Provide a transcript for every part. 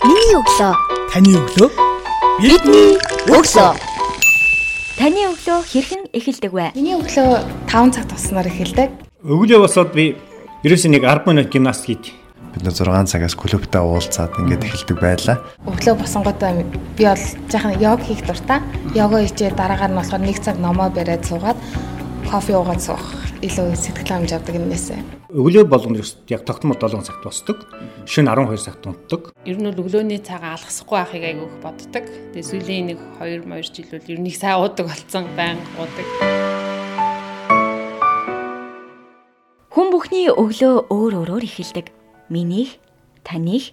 Миний өглөө. Таны өглөө. Бидний өглөө. Таны өглөө хэрхэн эхэлдэг вэ? Миний өглөө 5 цаг туснаар эхэлдэг. Өглөө босоод би ерөөсөө нэг 10 минут гимнастик хийдэг. бид нэ 6 цагаас клубтаа уулзаад ингээд эхэлдэг байлаа. Өглөө босонготой би бол жаахан йог хийх дуртай. Йога хийжээ дараагаар нь болохоор 1 цаг номоо бариад суугаад кофе уугаад суух илүү сэтгэл хангамж авдаг юмнээсээ. Өглөө болгоно яг тогтмол 7 цагт босдог. Шөнө 12 цагт унтдаг. Ер нь бол өглөөний цагаа алгасахгүй байхыг айгүйх боддог. Тэгээ сүүлийн нэг 2 2 жил бол ер нь их сайн уудаг болсон, байн уудаг. Хүн бүхний өглөө өөр өөрөөр эхэлдэг. Минийх, таних,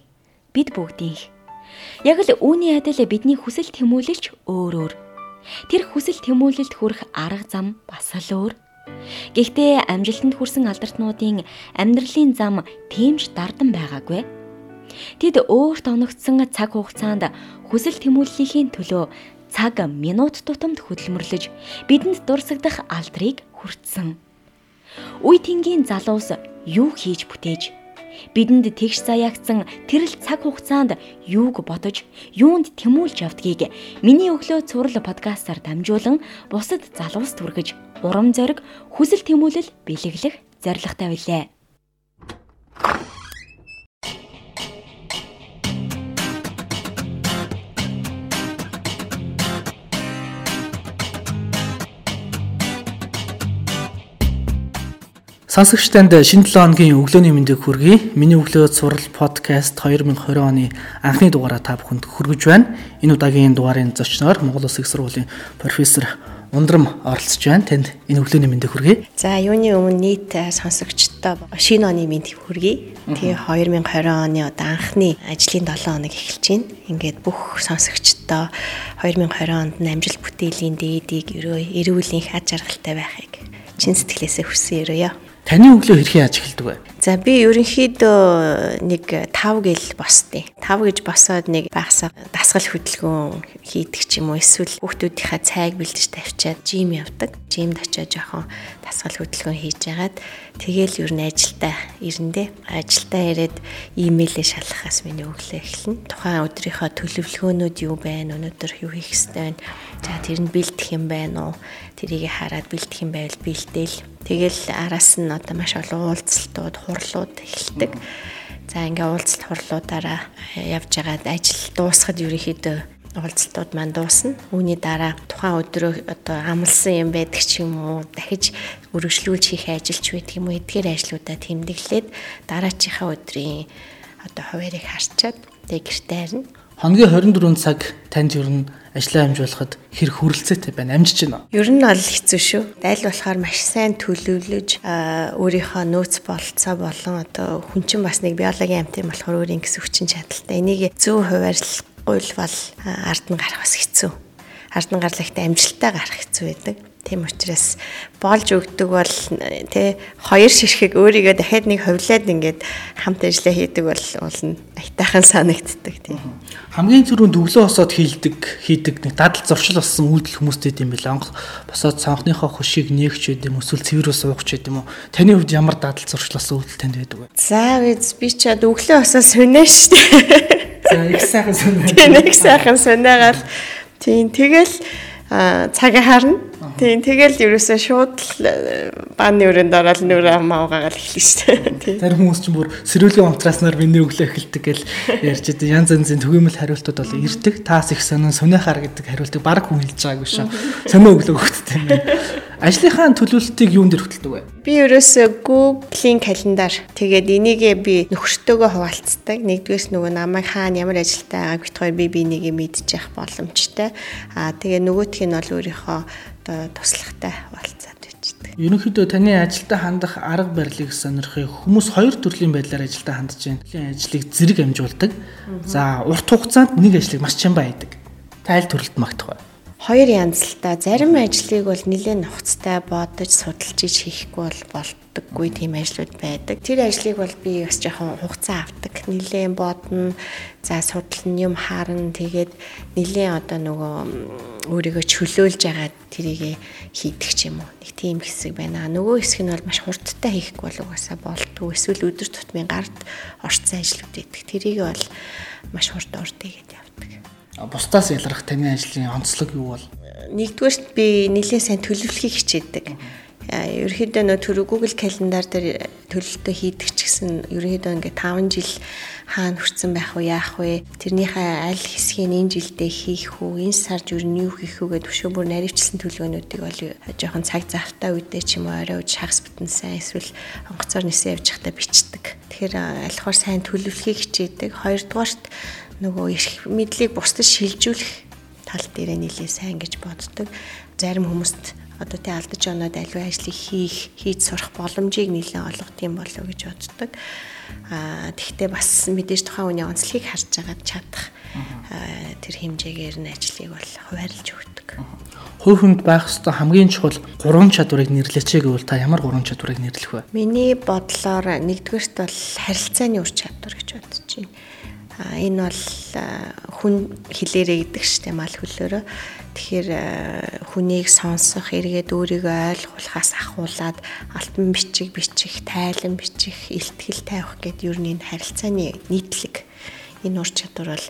бид бүгдийнх. Яг л үүний адил бидний хүсэл тэмүүлэлч өөр өөр. Тэр хүсэл тэмүүлэлд хүрэх арга зам бас л өөр. Гэхдээ амжилтанд хүрсэн алдартнуудын амьдралын зам тэмж дардан байгаагүй. Тэд өөрт оногдсон цаг хугацаанд хүсэл тэмүүллийн төлөө цаг минут тутамд хөдөлмөрлөж бидэнд дурсагдах алдрыг хүртсэн. Үе тэнгийн залуус юу хийж бүтээж бидэнд тэгш заяагцсан тэрл цаг хугацаанд юуг бодож, юунд тэмүүлж явдгийг миний өглөө цуврал подкастаар дамжуулан бусад залуус түргэж урам зориг, хүсэл тэмүүлэл бэлэглэх зорилготой билээ. Сонсогч танд шинэ 7 хоногийн өглөөний мэндийг хүргэе. Миний өглөө цуврал подкаст 2020 оны анхны дугаараа та бүхэнд хүргэж байна. Энэ удаагийн дугаарын зочноор Монгол Улсын их сургуулийн профессор Ундрам оролцож байна. Танд энэ өглөөний мэндийг хүргэе. За юуны өмнө нийт сонсогчдоо шинэ оны мэндийг хүргэе. Тэгээ 2020 оны одоо анхны ажлын 7 хоног эхэлж байна. Ингээд бүх сонсогчдоо 2020 онд амжилт бүтээлийн дээдийг эрүүл их аж аргалтай байхыг чин сэтгэлээсээ хүсэн ерөөё. Таны өглөө хэрхэн яаж эхэлдэг вэ? За би ерөнхийдөө нэг 5 гэл босдیں۔ 5 гэж босоод нэг багсаа дасгал хөдөлгөөн хийдэг ч юм уу эсвэл хүүхдүүдийнхээ цайг бэлдэж тавьчаад жим явдаг. Жимд очиод жоохон дасгал хөдөлгөөн хийж агаад тэгэл ер нь ажилдаа ирэндээ ажилдаа ирээд имэйлээ шалгахаас миний өглөө эхэлнэ. Тухайн өдрийнхөө төлөвлөгөөнүүд юу байна? Өнөөдөр юу хийх ёстой байна? За тэр нь бэлдэх юм байна уу? Тэрийг хараад бэлдэх юм байвал бэлдээл. Тэгэл араас нь одоо маш олон уулзалтууд, хурлууд эхэлдэг. За ингээ уулзалт хурлуудаараа явж байгаад ажил дуусахад ерөнхийдөө уулзалтууд маань дуусна. Үүний дараа тухайн өдрөө одоо амлсан юм байдаг ч юм уу дахиж өргөжлүүлж хийх ажилч байдаг юм уу эдгээр ажлуудаа тэмдэглээд дараачихаа өдрийн одоо хуваарийг харчаад тэг гэртээ харна. Хоногийн 24 цаг танд ер нь ажлаа амжуулахад хэр хүрэлцээтэй байна? Амжиж байна? Ер нь бол хэцүү шүү. Айл болохоор маш сайн төлөвлөж өөрийнхөө нөөц болцоо болон одоо хүн чинь бас нэг биологийн амт юм болохоор өөрийн гэсэн хүчин чадалтай. Энийг зөв хуваарлахгүй бол ард нь гарах бас хэцүү. Ард нь гарлагтай амжилттай гарах хэцүү байдаг. Тийм учраас болж өгдөг бол тэ хоёр ширхэг өөрийгөө дахиад нэг ховлоод ингээд хамт ажиллаа хийдэг бол уулна айтайхан санагддаг тийм. Хамгийн түрүүнд өглөө босоод хийдэг хийдэг нэг дадал зуршил болсон үйлдэл хүмүүстэй юм билээ. Онх босоод цонхныхоо хөшийг нээгч байд юм эсвэл цэврөө суугч байд юм уу? Таны хувьд ямар дадал зуршил болсон үйлдэл танд байдаг вэ? За би ч өглөө босоод сүнэ шүү дээ. За их сайхан сүнэ. Их сайхан сүнэгаал тийм тэгэл цагаа харна Тийм тэгэл ерөөсөө шууд л бааны өрөөнд ороод нүрээ маагаал эхэлнэ шүү дээ. Зарим хүмүүс ч бүр сэрүүлгийн унтрааснаар миний өглөө эхэлдэг гэл ярьж идэв. Янз янзын төгөөмөл хариултууд бол ирдэг. Таас их сонин сонихаар гэдэг хариултыг баг хүн хэлж байгаагүй шүү. Сонио өглөө өгдөгтэй юм. Ажлынхаа төлөвлөлтийг юунд дэр хөтэлдэг вэ? Би ерөөсөө Google-ийн календар тэгээд энийгээ би нөхөртөөгөө хуваалцдаг. Нэгдүгээс нөгөө намайг хаана ямар ажилтаа байгааг бит хоёр би бинийгээ мэдчих боломжтой. Аа тэгээ нөгөөх нь бол өөрийнхөө одоо туслахтай хуваалцаад байждаг. Ерөнхийдөө таны ажилдаа хандах арга барилыг сонирхыг хүмүүс хоёр төрлийн байдлаар ажилдаа хандж байна. Төрлийн ажлыг зэрэг амжуулдаг. За урт хугацаанд нэг ажлыг маш чамбаа хийдэг. Тайл төрөлд магтах бай хоёр янз л та. Зарим ажлыг бол нэлээд нухацтай бодож судалж иж хийхгүй бол болдоггүй тийм ажлууд байдаг. Тэр ажлыг бол би бас жоохон хугацаа авдаг. Нэлээд бодно, за судална, юм харна. Тэгээд нэлээд одоо нөгөө өөрийгөө чөлөөлж агаад тэрийг хийдэг ч юм уу. Нэг тийм хэсэг байна. Нөгөө хэсэг нь бол маш хурдтай хийхгүй бол угаасаа болтгүй. Эсвэл өдөр тутмын гард орцсон ажлууд байдаг. Тэрийг бол маш хурд урдыг гэж явдаг. Бусдаас ялгарх таны ажлын онцлог юу бол? Нэгдүгээрт би нэлээд сайн төлөвлөхийг хичээдэг. Ерөнхийдөө нөө түр Google календар дээр төлөлтөө хийдэг ч гэсэн ерөнхийдөө ингээ 5 жил хаана хүрсэн байх вэ, яах вэ? Тэрнийхээ аль хэсгийг энэ жилдээ хийх үү, энэ сард ер нь юу хийх үү гэдэг өшөө бүр наривчлсан төлөвлөгөөнүүдийг бол жоохон цаг завтай үедээ ч юм уу орой үж хагас бүтэн сайн эсвэл онгоцоор нисэн явж байхдаа бичдэг. Тэгэхээр альхаар сайн төлөвлөхийг хичээдэг. Хоёрдугаарт нөгөө эрх мэдлийг бусдад шилжүүлэх тал дээр нэлээ сайн гэж боддог. Зарим хүмүүст одоо тий алдаж оноод аливаа ажлыг хийх, хийж сурах боломжийг нэлээд олгох юм болов гэж боддог. Аа тэгвэл бас мэдээж тухайн хүний онцлогийг харж агаад чадах тэр хэмжээгээр нь ажлыг бол хуваарлж өгдөг. Хувь хүнд байх ёстой хамгийн чухал гурван чадварыг нэрлэчээ гэвэл та ямар гурван чадварыг нэрлэх вэ? Миний бодлоор нэгдүгээрт бол харилцааны ур чадвар гэж бодож байна. А энэ бол хүн хилээрээ гэдэг штэ мал хөлөөрөө Тэгэхээр э, хүнийг сонсох, эргээд өөрийгөө ойлгуулахаас ахуулаад альбом бичих, бичих, тайлан бичих, илтгэл тавих гэдэг юу нэг харилцааны нийтлэг энэ ур чадвар бол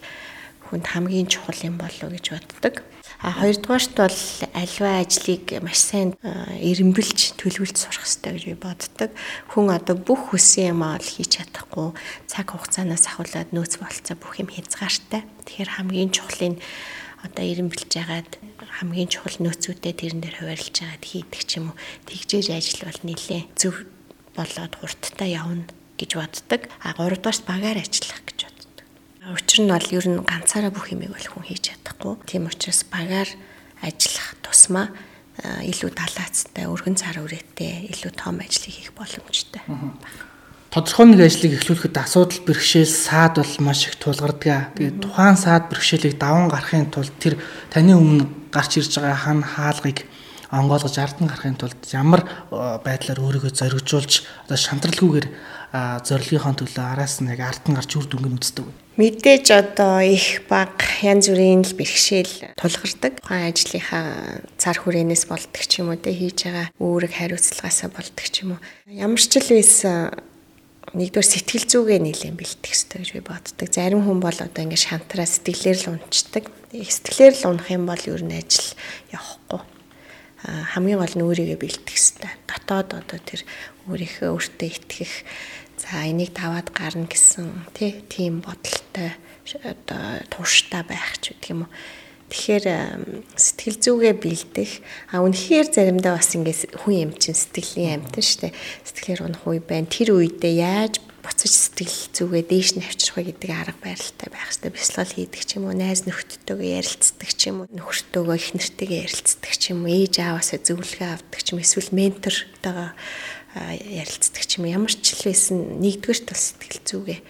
хүнд хамгийн чухал юм болов гэж боддог. А хоёрдугаарт бол альва ажлыг маш сайн эренбэлж төлөвлөж сурах хэрэгтэй гэж би боддог. Хүн одоо бүх хүссэн юм аа хийж чадахгүй цаг хугацаанаас ахуулаад нөөц болцоо бүх юм хязгаартай. Тэгэхээр хамгийн чухлын одоо ирэмбэлж байгаад хамгийн чухал нөөцүүдэд тэрэн дээр хуваарлж байгаад хийдэг ч юм уу тэгжээж ажил бол нэлээ зөв болоод хурдтай явна гэж боддог. А 3 дугаарт багаар ажиллах гэж. Учир нь бол ер нь ганцаараа бүх юмыг бол хүн хийж чадахгүй. Тийм учраас багаар ажиллах тусмаа илүү талаацтай, өргөн цар үрээтэй, илүү том ажлыг хийх боломжтой байна тодорхой нэг ажлыг эхлүүлэхэд асуудал бэрхшээл саад бол маш их тулгардаг. Тэгээд тухайн саад бэрхшээлийг даван гарахын тулд тэр таны өмнө гарч ирж байгаа хан хаалгыг онгоолгож ардан гарахын тулд ямар э, байдлаар өөрийгөө зоригжуулж одоо шантралгүйгээр зорилгынхон төлөө араас нь яг ардан гарч үр дүнгийн үздэг. Мэдээж одоо их баг янз бүрийн л бэрхшээл тулгардаг. Тухайн ажлынхаа цар хүрээнээс болдог ч юм уу те хийж байгаа үүрэг хариуцлагаасаа болдог ч юм уу. Ямар ч л байсан нэгдүгээр сэтгэл зүгээ нэлээд бэлтгэх хэрэгтэй гэж би боддог. Зарим хүн бол одоо ингээд шантраа сэтгэлээр л унцдаг. Сэтгэлээр л унах юм бол ер нь ажил явахгүй. Хамгийн гол нь өөрийгөө бэлтгэх хэрэгтэй. Дотоод одоо тэр өөрийнхөө өөртөө итгэх за энийг даваад гарна гэсэн тийм бодолтой одоо тууштай байх ч гэдэг юм уу Тэгэхээр сэтгэл зүгээ бэлдэх а үнэхээр заримдаа бас ингээд хүн юм чинь сэтгэлийн амьтан штэ сэтгэлээр унах үе байна. Тэр үедээ яаж буцаж сэтгэл зүгээ дээш нь авчрах вэ гэдэг арга барилтай байх хэрэгтэй. Бясалгал хийдэг ч юм уу, найз нөхдөдтэйгээ ярилцдаг ч юм уу, нөхөртөөгөө их нэртэйгээ ярилцдаг ч юм уу, ээж аваасаа зөвлөгөө авдаг ч юм эсвэл ментортойгоо ярилцдаг ч юм ямар ч л байсан нэгдүгээр тал сэтгэл зүгээ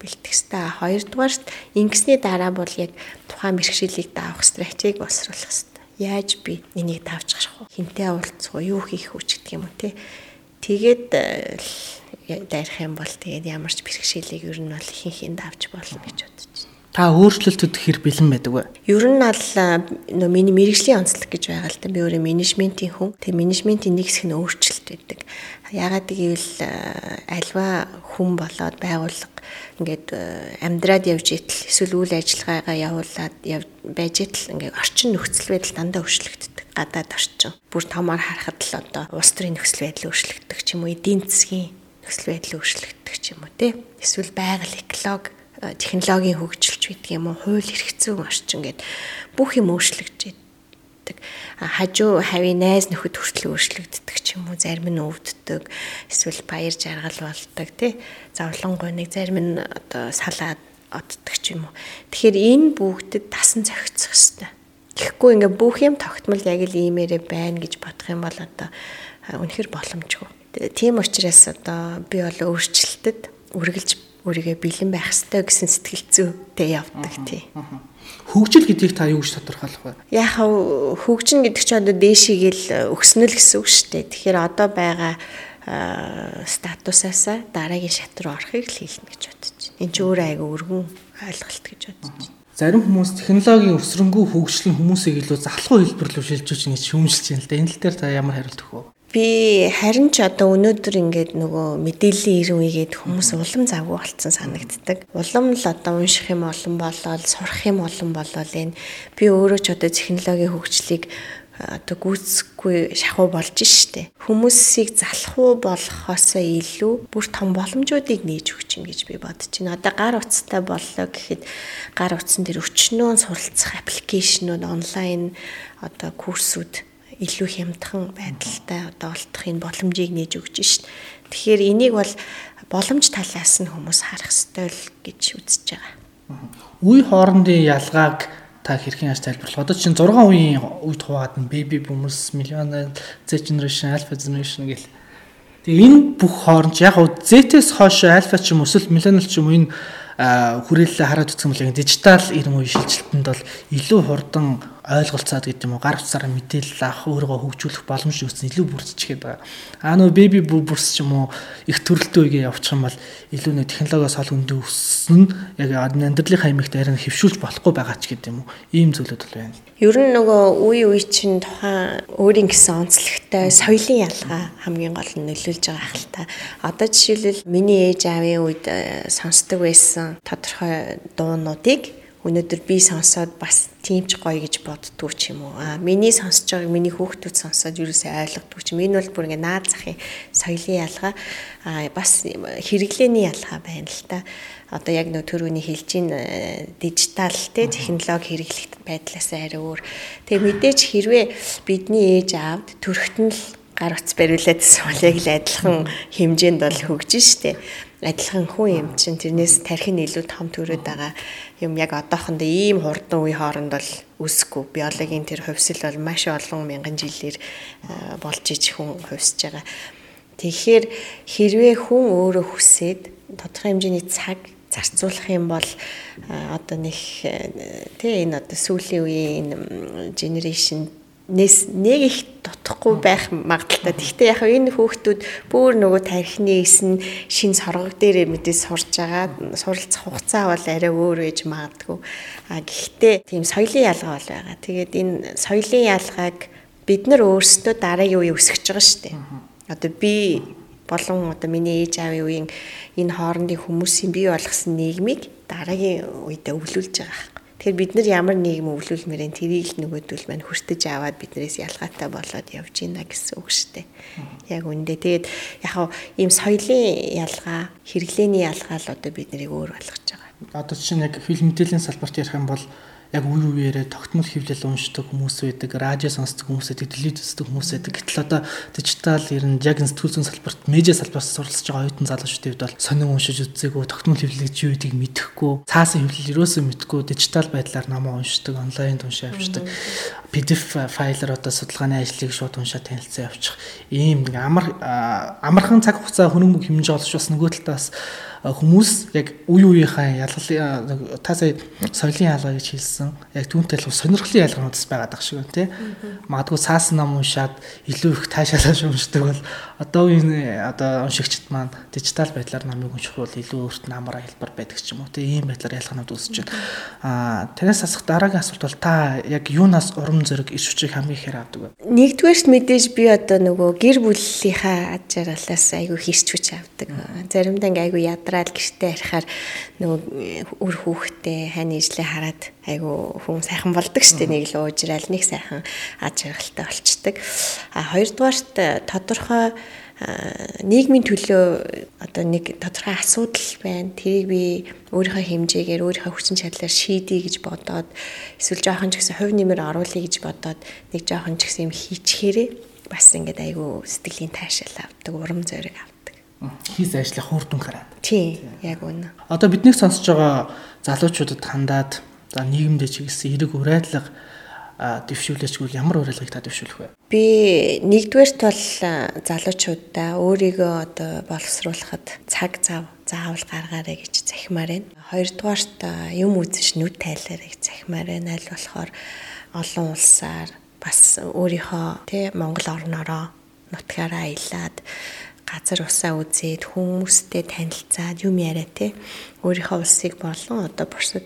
бэлтгэх ёстой. Хоёрдугаарт ингэсний дараа бол яг тухайн бэрхшээлийг даавах стратеги боловсруулах ёстой. Яаж би энийг давж гарах вэ? Хинтээ уулзах уу, юу хийх үү гэдэг юм уу те. Тэгээд э, дайрах юм бол тэгээд ямар ч бэрхшээлийг ер нь бол ихэнх давж болно гэж бодож байна. Та өөрчлөлтөд хэр бэлэн байдаг вэ? Ер нь бол нөө миний мэрэгжлийн онцлог гэж байгаа л да. Би өөрөө менежментийн хүн. Тэгээ менежментийн нэг хэсэг нь өөрчлөлт байдаг. Яагаад гэвэл альва хүн болоод байгууллага ингээд амьдраад явж итэл эсвэл үйл ажиллагаагаа явуулаад байж итэл ингээд орчин нөхцөл байдал дандаа өөрчлөгддөг. Гадаад орчин. Бүр томоор харахад л одоо улс төрийн нөхцөл байдал өөрчлөгддөг ч юм уу, эдийн засгийн нөхцөл байдал өөрчлөгддөг ч юм уу, тий. Эсвэл байгаль экологи технологийн хөгжилч гэдэг юм уу хууль эрх зүйн орчин гэдэг бүх юм өөрчлөгдөж байдаг. Хажуу хавийн найз нөхөд хүртэл өөрчлөгддөг ч юм уу зарим нь өвддөг эсвэл баяр жаргал болдог тий. Зовлонгой нэг зарим нь одоо салаад оддаг ч юм уу. Тэгэхээр энэ бүгдэд тасан зохицох хэрэгтэй. Тэгэхгүй ингээ бүх юм тогтмол яг л иймээрээ байна гэж бодох юм бол одоо үнэхэр боломжгүй. Тийм учраас одоо би бол өөрчлөлтөд үргэлж өөрийгөө бэлэн байх ёстой гэсэн сэтгэл зүйтэй явдаг тий. Хөгжил гэдгийг та юу гэж тодорхойлох вэ? Яг хөгжин гэдэг чинь одоо дээшигээл өгснөл гэсэн үг шүү дээ. Тэгэхээр одоо байгаа статусаасаа дараагийн шат руу орохыг л хэлнэ гэж бодож байна. Энд чинь өөр айгүй өргөн ойлголт гэж бодож байна. Зарим хүмүүс технологийн өсрөнгөө хөгжлөн хүмүүсийг илүү залхуу хэлбэрлэв шилжүүлж ингэж шүүмжилж байна л да. Энэ тал дээр та ямар хариулт өгөх вэ? Би харин ч одоо өнөөдөр ингээд нөгөө мэдээллийн ирэн үегээд хүмүүс улам завгүй болцсон санагддаг. Улам л одоо унших юм олон болоод сурах юм олон болоод энэ би өөрөө ч одоо технологийн хөгжлийг одоо гүйцэхгүй шахуу болж штэ. Хүмүүсийг залхуу болохоосоо илүү бүр том боломжуудыг нээж өгч юм гэж би бодож байна. Одоо гар утастай боллоо гэхэд гар утсан дээр өчнөө суралцах аппликейшнүүд онлайн одоо курсүүд илүү хямдхан байдалтай одоо олдохын боломжийг нээж өгч шít. Тэгэхээр энийг бол боломж талаас нь хүмүүс харах ёстой л гэж үзэж байгаа. Үе хоорондын ялгааг та хэрхэн яаж тайлбарлах? Одоо чинь 6 үеийн үед хуваагаад нь baby boomers, millennial, Z generation, alpha generation гэл. Тэгээ энэ бүх хооронд яг уу Z-с хойш alpha ч юм эсвэл millennial ч юм уу энэ хүрээлэлээ хараад үзсэн бол дижитал ирэн үеийн шилжилтэнд бол илүү хурдан ойлголцоод гэдэг юм уу гар утсаараа мэдээлэл авах өөрийгөө хөгжүүлэх боломж үүснэ илүү бүрдчихэд байгаа. Аа нөө baby boomers ч юм уу их төрөлтөө үеийг явуучих юм бол илүү нөө технологиос хол өндөө өссөн яг амьдралынхаа аймагт арин хөвшүүлж болохгүй байгаа ч гэдэг юм уу. Ийм зүйлүүд бол байна. Ер нь нөгөө үе үе чинь тухайн өөрийн гэсэн онцлогтой соёлын ялгаа хамгийн гол нь нөлөөлж байгаа хэл та. Одоо жишээлбэл миний ээж аавын үед э, сонсдог байсан тодорхой дуунуудыг өнөөдөр би сонсоод бас тийм ч гоё гэж боддгоо ч юм уу. Аа миний сонсож байгааг миний хүүхдүүд сонсоод юусээ ойлгодгоо ч юм. Энэ бол бүр ингээ наад захын соёлын ялгаа аа бас хэрэглээний ялгаа байна л та. Одоо яг нөө төрөүний хэлжийн э, дижитал те технологи хэрэглэх байдлаас арай өөр. Тэгээ мэдээч хэрвээ бидний ээж аавд төрөхтөн л гар утас бариулаад гэсэн бол яг л адилхан хэмжээнд бол хөгжин штэ адилхан хүн юм чинь тэрнээс тархин илүү том төрөд байгаа юм яг одоохондоо ийм хурдан үе хооронд бол үсэхгүй биологийн тэр хувьсэл бол маш олон мянган жилээр болж иж хүн хувьсж байгаа. Тэгэхээр хэрвээ хүн өөрөө хүсээд тодорхой хэмжээний цаг зарцуулах юм бол одоо нэг тий энэ одоо сүүлийн үеийн generation нэс нэг их дутхгүй байх магадaltaй. Гэхдээ яг энэ хүүхдүүд бүр нөгөө тархины эсн шин соргог дээр мэдээ сурж байгаа. Суралцах хугацаа бол арай өөр байж магадгүй. А гэхдээ тийм соёлын ялгаа бол байгаа. Тэгээд энэ соёлын ялгааг бид нар өөрсдөө дараагийн үе өсгөж байгаа шүү дээ. Одоо би болон одоо миний ээж аавын үеийн энэ хоорондын хүмүүсийн бий болгосон нийгмийг дараагийн үедээ өвлүүлж байгаа Тэгэхээр бид нар ямар нийгэм өвлүүлмээрэн тэрийг л нөгөөдөл маань хүртэж аваад биднээс ялгаатай болоод явж гинэ гэсэн үг шүү дээ. Яг үндэ тэгээд яг ийм соёлын ялгаа, хэрэглээний ялгаа л одоо бид нарыг өөр болгож байгаа. Одоо чинь яг фильм мэдээллийн салбарт ярих юм бол яг үе үеэрээ тогтмол хөвлөл уншдаг хүмүүс байдаг, радио сонсдог хүмүүс байдаг, телевиз үздэг хүмүүс байдаг. Гэтэл одоо дижитал ер нь яг сэтгүүл зүйн салбарт, медиа салбараас суралцж байгаа оюутан залуучдад бол сонин уншиж үзээгүй, тогтмол хөвлөлийг чи үйдийг мэдэхгүй, цаасан хөвлөл ерөөсөө мэдэхгүй, дижитал байдлаар номоо уншдаг, онлайнд уншаа авчдаг. PDF файлаар одоо судалгааны ажлыг шууд уншаа танилцсан явчих. Ийм амар амархан цаг хугацаа хөрөнгө хэмжээ олж бас нөгөө талаас хүмүүс яг үе үеийнхаа ялгалын та сая соёлын ялгаа гэж хэлсэн. Яг түүнтэй л сонирхлын ялгаануудас байгаад байгаа шиг байна тий. Магадгүй цаас нам уншаад илүү их таашаалаа уншдаг бол одоогийн одоо уншигчд маань дижитал байдлаар намыг унших бол илүү өөрт намаар хэлбэр байдаг ч юм уу тий. Ийм байдлаар ялгаанууд үүсэж байна. Аа танаас асах дараагийн асуулт бол та яг юунаас урам зориг иш хүчийг хамгийн ихээр авдаг вэ? Нэгдүгээрт мэдээж би одоо нөгөө гэр бүлийнхаа ад жаргалаас айгүй хийч хүч авдаг. Заримдаа ингээ айгүй ядраа гараад гэртээ харахаар нөгөө үр хүүхдээ хань ижлээ хараад айгу хүн сайхан болдог штеп нэг л уужрал нэг сайхан аж жаргалтай болчдөг. А хоёрдугаарт тодорхой нийгмийн төлөө одоо нэг тодорхой асуудал байна. Тэрийг би өөрийнхөө хэмжээгээр өөрийнхөө хүчин чадлаар шийдэе гэж бодоод эсвэл жоохон ч гэсэн хувь нэмэр оруулъя гэж бодоод нэг жоохон ч гэсэн юм хийчихээрээ бас ингээд айгүй сэтгэлийн таашаал авдаг, урам зориг авдаг хийс ажлах үр дүн хараад. Тий, яг үнэ. Одоо биднийг сонсож байгаа залуучуудад хандаад за нийгэмдээ ч гэсэн эрэг урайлага дэвшүүлээчгүй ямар урайлгыг та дэвшүүлэх вэ? Би нэгдүгээрт бол залуучуудаа өөрийгөө одоо боловсруулахад цаг зав заавал гаргаарэ гэж захимаар байна. Хоёрдугаарт юм үзэж нүд тайлаарэ гэж захимаар байна. Аль болохоор олон улсаар бас өөрийнхөө тий Монгол орноороо нутгаараа аялаад газар усаа үзээд хүмүүстэй танилцаад юм яриа те өөрийнхөө улсыг болон одоо бусад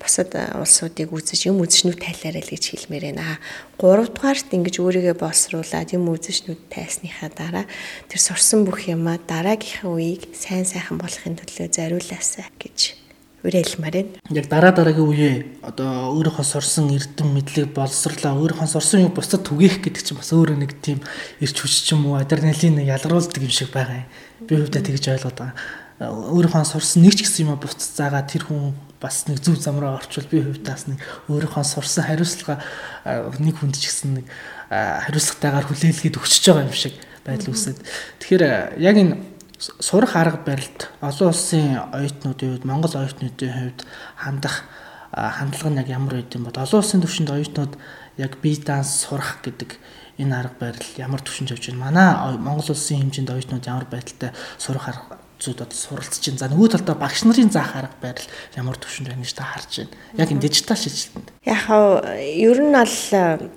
бусад улсуудыг үзэж юм үзшнүүд тайлаарай л гэж хэлмээр байна. Гуравдугаарт ингэж өөрийгөө боловсруулад юм үзшнүүд тайсныхаа дараа тэр сурсан бүх юмаа дараагийнхаа үеийг сайн сайхан болохын төлөө зориулаасаа гэж уриалмаар байна. Яг дараа дараагийн үеэ одоо өөрийнхөө сурсан эрдэм мэдлэг боловсрлаа өөрийнхөө сурсан юм бусдад түгээх гэдэг чинь бас өөрөө нэг тийм эрч хүч ч юм уу адреналин ялгаруулдаг юм шиг байгаа юм. Би хувьдаа тэгж ойлгоод байгаа. Өөрийнхөө сурсан нэг ч гэсэн юм бусдад заагаа тэр хүн бас нэг зөв зам руу орчвол би хувьдаас нэг өөрийнхөө сурсан хариуцлага нэг хүнд ч гэсэн нэг хариуцлагатайгаар хүлээлгээд өгчөж байгаа юм шиг байдал үүсээд. Тэгэхээр яг энэ сурах арга барилд олон улсын оюутнуудын хувьд Монгол оюутнуудын хувьд хандах хандлага нь яг ямар байд юм бол олон улсын түвшинд оюутнууд яг бие данс сурах гэдэг энэ арга барил ямар түвшинд явж байна. Манай Монгол улсын хэмжээнд оюутнууд ямар байдалтай сурах арга зүйд одоо суралцж байна. За нөгөө талдаа багш нарын заах арга барил ямар төвшөнд байна гэж та харж байна. Яг энэ дижитал шилжилтэнд. Яг ер нь бол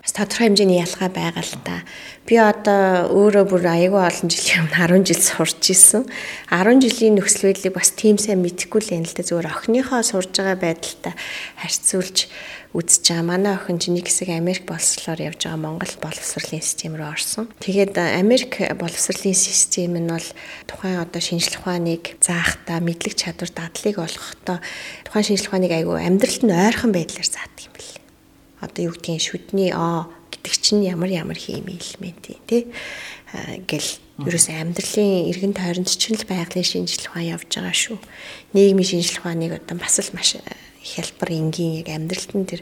бас тодорхой хэмжээний ялгаа байгаа л та. Би одоо өөрөө бүр аягүй олон жилийн өмнө 10 жил сурч исэн. 10 жилийн нөхцөл байдлыг бас тийм сайн мэдэхгүй л юм л да зүгээр охиныхоо сурж байгаа байдалтай харьцуулж үзэж байгаа. Манай охин чинь нэг хэсэг Америк боловсролоор явж байгаа Монгол боловсролын систем рүү орсон. Тэгээд Америк боловсролын систем нь бол тухайн одоо шинжлэх ухааныг заахтаа мэдлэг чадвар дадлыг олгохдоо тухайн шинжлэх ухааныг айгүй амьдралд нь ойрхон байдлаар заадаг юм бэл. Одоо юу гэдгийг шүдний аа гэдэг чинь ямар ямар хими элемент тий гэл ерөөсөө амьдралын эргэн тойронд ч л байгалийн шинжлэх ухаан явж байгаа шүү. Нийгмийн шинжлэх ухааныг одоо бас л маш хялбар энгийн яг амьдралд нь тэр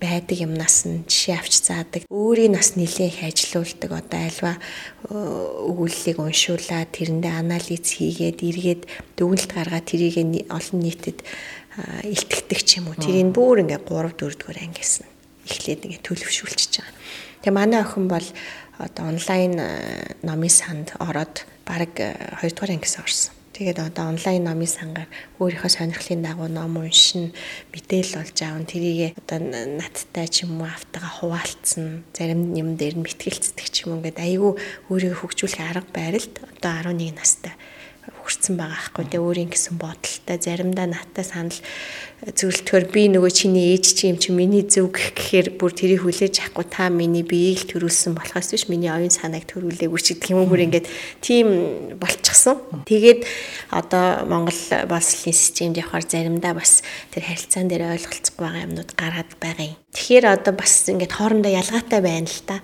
байдаг юмнаас нь жишээ авч заадаг. Өөрийн нас нэлээх ажилуулдаг одоо альва өгүүллийг уншуулаад тэрэндээ анализ хийгээд эргээд дүгнэлт гаргаад тэрийг олон нийтэд илтгэдэг ч юм уу. Тэрийг бүр ингээ 3 4 дугаар ангиас нь эхлээд ингээ төлөвшүүлчихэж байгаа. Тэгээ манай охин бол одоо онлайн номын санд ороод баг 2 дугаар ангиас орсон. Тэгээд одоо онлайн номын сангаар өөрийнхөө сонирхлын дагуу ном уншин мэдээлэл олж аав. Тэрийг одоо надтай ч юм уу автагаа хуваалцсан. Зарим юм дээр нь мэтгэлцдэг ч юм ингээд айгүй өөрийгөө хөгжүүлэх арга барилд одоо 11 настай хүрсэн байгаа хгүй тэ өөрийн гэсэн бодолтой заримдаа наттай санал зөвлөлтөөр би нөгөө чиний ээж чи юм чи миний зөв гэх гэхээр бүр тэрийг хүлээж авахгүй та миний биеийг төрүүлсэн болохоос биш миний оюун санааг төрүүлээгүй ч гэх юм бүр ингээд тийм болчихсон. Тэгээд одоо Монгол боловсролын системд явахаар заримдаа бас тэр харилцаан дээр ойлголцохгүй байгаа юмнууд гараад байгаа юм. Тэгэхээр одоо бас ингээд хоорондоо ялгаатай байна л та.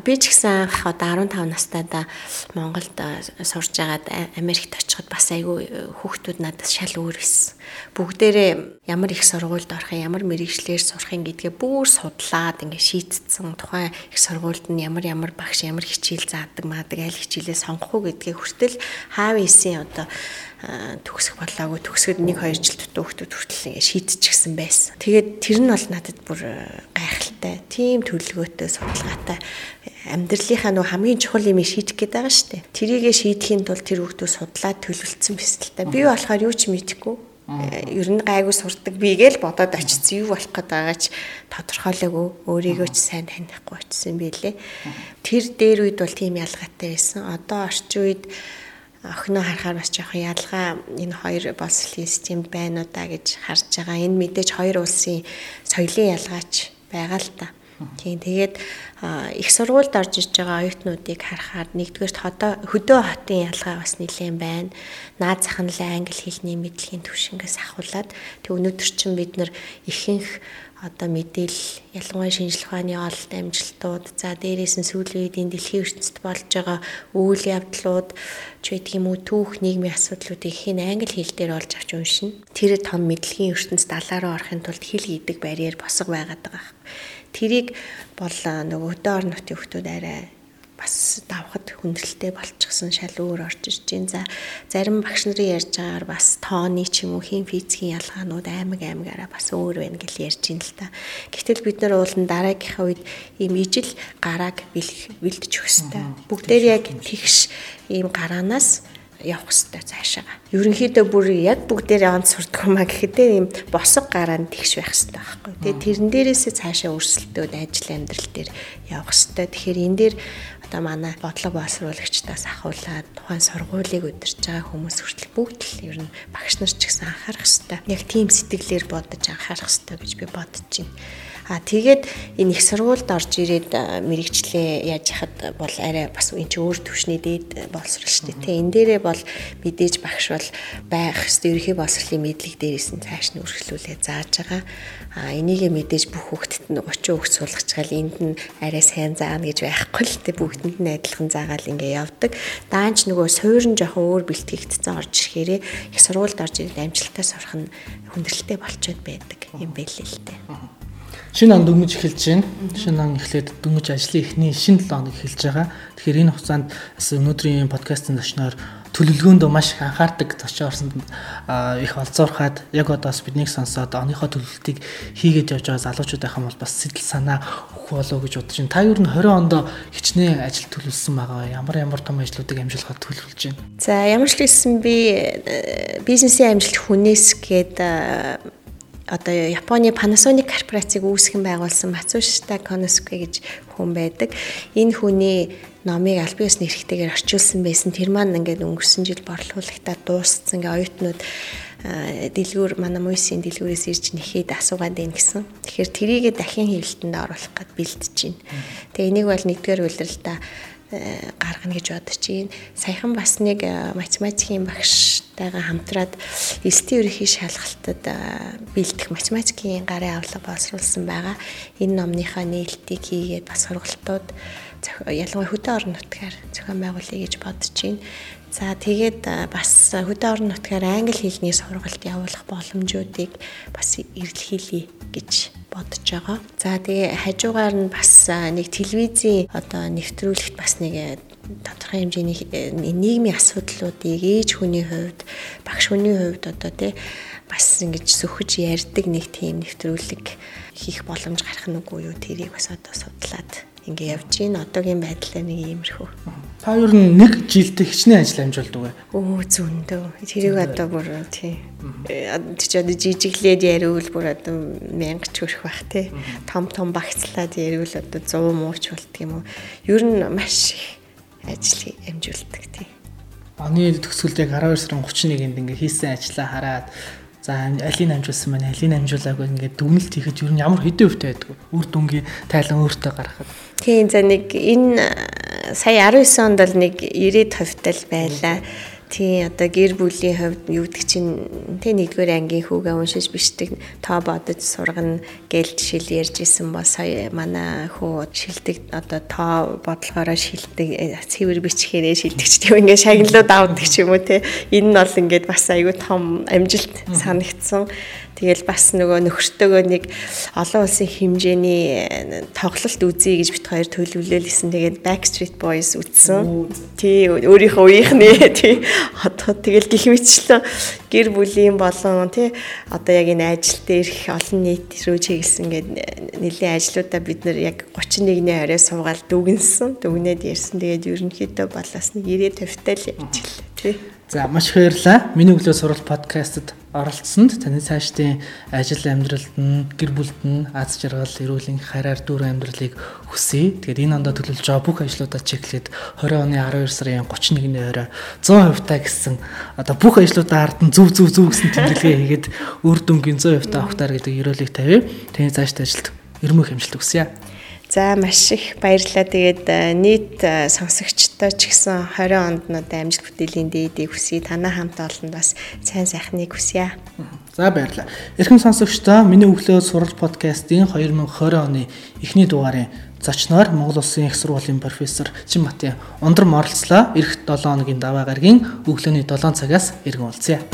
Би ч гэсэн анх одоо 15 настайдаа Монголд сурж агаад Америкт очиход бас айгүй хүүхдүүд надаас шал өөр байсан. Бүгдээрээ ямар их сургуульд орох юм, ямар мэрэгчлэр сурах юм гэдгээ бүр судлаад ингээ шийдтсэн. Тухайн их сургуульд нь ямар ямар багш ямар хичээл заадаг маадаг аль хичээлээ сонгох уу гэдгээ хүртэл хаав ийсэн одоо төгсөх болоогүй төгсөд 1 2 жил дутуу хүмүүс хүртэл шийдчихсэн байсан. Тэгээд тэр нь бол надад бүр гайхалтай. Тийм төлөвлөгөөтэй судалгаатай амьдралынхаа нөгөө хамгийн чухал юм шийдэх гээд байгаа шүү дээ. Тэрийгэ шийдэхийн тулд тэр хүмүүс судлаад төлөвлөсөн та. Би болохоор юу ч мэдэхгүй ер нь гайгүй сурдаг бигээл бодоод очсон юу болох гээд байгаа ч тодорхойлоогүй өөрийгөө ч сайн танихгүй очсон байлээ. Тэр дээр үед бол тийм ялгаатай байсан. Одоо орчин үед охиноо харахаар бас жоохон ялгаа энэ хоёр боловсролын системд байна уу да гэж харж байгаа. Энэ мэдээж хоёр улсын соёлын ялгаач байгаа л та. Тийм тэгээд их сургуульд орж иж байгаа оюутнуудыг харахаар нэгдүгээр хотоо хөдөө хотын ялгаа бас нэлээд байна. Наад зах нь л англи хэлний мэдлэгийн түвшингээс ахуулаад тэг өнөөдөр чинь бид нар ихэнх одоо мэдээлэл ялангуяа шинжлэх ухааны ололт амжилтууд за дээрээс нь сүүлийн үеийн дэлхийн ертөнцид болж байгаа үйл явдлууд ч байдаг юм уу түүх нийгмийн асуудлуудыг хэн англи хэл дээр олж авч уншина. Тэр том мэдлэгийн ертөнцид далаараа орохын тулд хэл гэдэг барьер босго байгаад байгаа. Тэрийг бол нөгөө хөдөө орон нутгийн хүмүүс арай бас давхад хүндрэлтэй болчихсон шал өөр орж ирж байна. За зарим багш нарын ярьж байгаагаар бас тооны ч юм уу хин физикийн ялгаанууд аймаг аймагаараа бас өөр байна гэж ярьж байна л та. Гэвтэл бид нар уулын дараагийнхаа үед ийм ижил гарааг өгөх хэрэгтэй. Бүгдээр яг тэгш ийм гараанаас явах хэрэгтэй цаашаа. Ерөнхийдөө бүр яг бүгдээрээ онц сурдаг юм а гэхэд ийм босго гараанд тэгш байх хэрэгтэй байхгүй. Тэгээ тэрэн дээрээсээ цаашаа өрсөлдөөд ажил амьдрал дээр явах хэрэгтэй. Тэгэхээр энэ дээр одоо манай бодлого боловсруулагчдаас ахуулаад тухайн сургуулийг удирж байгаа хүмүүс хүртэл бүгд л ер нь багш нар ч гэсэн анхаарах хэрэгтэй. Яг тийм сэтгэлээр бодож анхаарах хэрэгтэй гэж би бодож байна. А тэгээд энэ их сургуульд орж ирээд мэрэгчлээ яаж яхад бол арай бас энэ ч өөр төвшний дээд боловсрол шүү дээ. Тэ энэ дээрээ бол мэдээж багш бол байх хэвээр ерхий боловсролын мэдлэг дээрээс нь цааш нь үргэлжлүүлээ зааж байгаа. А энийг мэдээж бүх хүүхдэд нь 30 хүүхд суулгаж гал энд нь арай сайн заана гэж байхгүй л тэ бүгдэнд нь адилхан заагаал ингээ явдаг. Даанч нөгөө суурин жоохон өөр бэлтгэгдсэн орж ирэхээрээ их сургуульд орж ирээд амжилтаа сурах нь хүндрэлтэй болчиход байдаг юм байлээ л дээ. Шинэ он дөнгөж эхэлж байна. Шинэ он эхлээд дөнгөж ажлын эхний шинэ 7 хоног эхэлж байгаа. Тэгэхээр энэ хугацаанд бас өнөөдрийн подкастын зочноор төлөвлөгөөнд маш их анхаардаг зочин орсонд их олзуурхаад яг одоос биднийг сонсоод оныхоо төлөвлөлтийг хийгээд явж байгаа залуучууд ахын бол бас сэтэл санаа өгөх болоо гэж бодож байна. Та юу н 20 онд хичнээн ажил төлөвлөсөн байгаа. Ямар ямар том ажлуудыг амжуулахад төлөвлөж байна. За ямар ч хэлсэн би бизнесийн амжилт хүнээс гээд одоо Японы Panasonic корпорацийг үүсгэн байгуулсан Matsushita Konosuke гэж хүн байдаг. Энэ хүний номыг аль биес нэрхтэйгээр орчуулсан байсан. Тэр маань ингээд өнгөрсөн жил борлуулагтаа дууссан. Ингээ оюутнууд дэлгүүр манай мөсийн дэлгүүрээс ирж нэхэд асуугаад байна гэсэн. Тэгэхээр трийгээ дахин хэвлэлтэнд оруулах гэд бэлдэж байна. Тэгээ энийг бол нэгдүгээр үйлрэлтэ гаргана гэж бодож байна. Саяхан бас нэг э, математикийн багштайгаа хамтраад элтийн ерөнхий шалгалтад э, бэлдэх математикийн гарын авлага боловсруулсан байгаа. Энэ номныхаа нээлтийг хийгээд бас сургалтууд ялангуяа хөдөө орон нутгаар зохион байгуулъя гэж бодож байна. За тэгээд бас хөдөө орон нутгаар англи хэлний сургалт явуулах боломжуудыг бас эрэлхийлье гэж бодож байгаа. За тэгээ хажуугаар нь бас нэг телевизийн одоо нэвтрүүлэгт бас нэг тодорхой хэмжээний нийгмийн асуудлуудыг ээж хүний хувьд, багш хүний хувьд одоо тий бас ингэж сөхөж ярьдаг нэг тийм нэвтрүүлэг хийх боломж гарах нь үгүй юу тэрийг бас одоо судлаад ингээ явж гин одоогийн байдлаар нэг иймэрхүү. Та ер нь нэг жилдээ хичнээн ажил амжуулдаг бай. Өө зөндөө. Тэрийг одоо бүр тий. Чи одоо жижиглээд яриул бүр одоо мянга ч хүрэх бах тий. Том том багцлаад яриул одоо 100 мууч болт юм уу. Ер нь маш их ажил амжуулдаг тий. Оны төгсгөлд яг 12 сарын 31-нд ингээ хийсэн ажлаа хараад За алийг амжуулсан байна, алийг амжуулаагүй ингээд дүгнэлт хийхэд юу ямар хэдэн хувьтай байдаг вэ? Үр дүнгийн тайлан өөртөө гаргахад. Тийм за нэг энэ сая 19 онд бол нэг 90 хувьтай л байлаа. Тий одоо гэр бүлийн хувьд юу гэдэг чинь тий нэгдүгээр ангийн хүүгээ уншиж бичдэг тоо бодож сургана гээл жишээл ярьж исэн бол сая манай хүү шилдэг одоо тоо бодлогоороо шилдэг цэвэр бичгээрээ шилдэг ч тийм ингээд шагналууд авдаг ч юм уу тий. Энэ нь бол ингээд бас аюу том амжилт санагдсан Тэгэл бас нөгөө нөхөртөөгөө нэг олон улсын хэмжээний э, тоглолт үзье гэж бит хоёр төлөвлөлөлсэн. Тэгээд Backstreet Boys үзсэн. Тий өөрийнхөө үеийнхний тий одоо тэгэл гих мэтчлэн гэр бүлийн болон тий одоо яг энэ ажил дээрх олон нийт рүү чиглэсэн гээд нэлийн ажлуудаа бид нэр яг 31-ний орой суугаад дүгнсэн. Дүгнээд ярьсан. Тэгээд ерөнхийдөө болоос нэг 90 50 тал явж гэлээ тий. За маш их баярлалаа. Миний өглөө сурал подкастт оролцсонд таны цаашдын ажил амьдралд нь гэр бүлд нь аз жаргал эрүүл энх хараар дүр амьдралыг хүсье. Тэгээд энэ ондоо төлөвлөж байгаа бүх ажлуудаа чеклээд 20 оны 12 сарын 31-ний орой 100% та гэсэн одоо бүх ажлуудаа ард нь зүв зүв зүв гэсэн тэмдэглэгээ хийгээд үр дүнгийн 100% та авахтаар гэдэг ерөөлийг тавья. Таны цаашдын ажилд өрмөх амжилт хүсье. За маш их баярлалаа. Тэгээд э, нийт э, сонсогчтой ч гэсэн 20 онд одоо амжилт бүтээлийн дээдийг хүсье. Танаа хамт олонд бас сайн сайхныг хүсье. За баярлалаа. Эрхэм сонсогчдоо миний өглөө сурал подкастын 2020 оны эхний дугаарын зочноор Монгол Улсын их сургуулийн профессор Чимбатын ундрам оролцлоо. Ирэх 7 хоногийн даваа гарагийн өглөөний 7 цагаас иргэн уулзъя.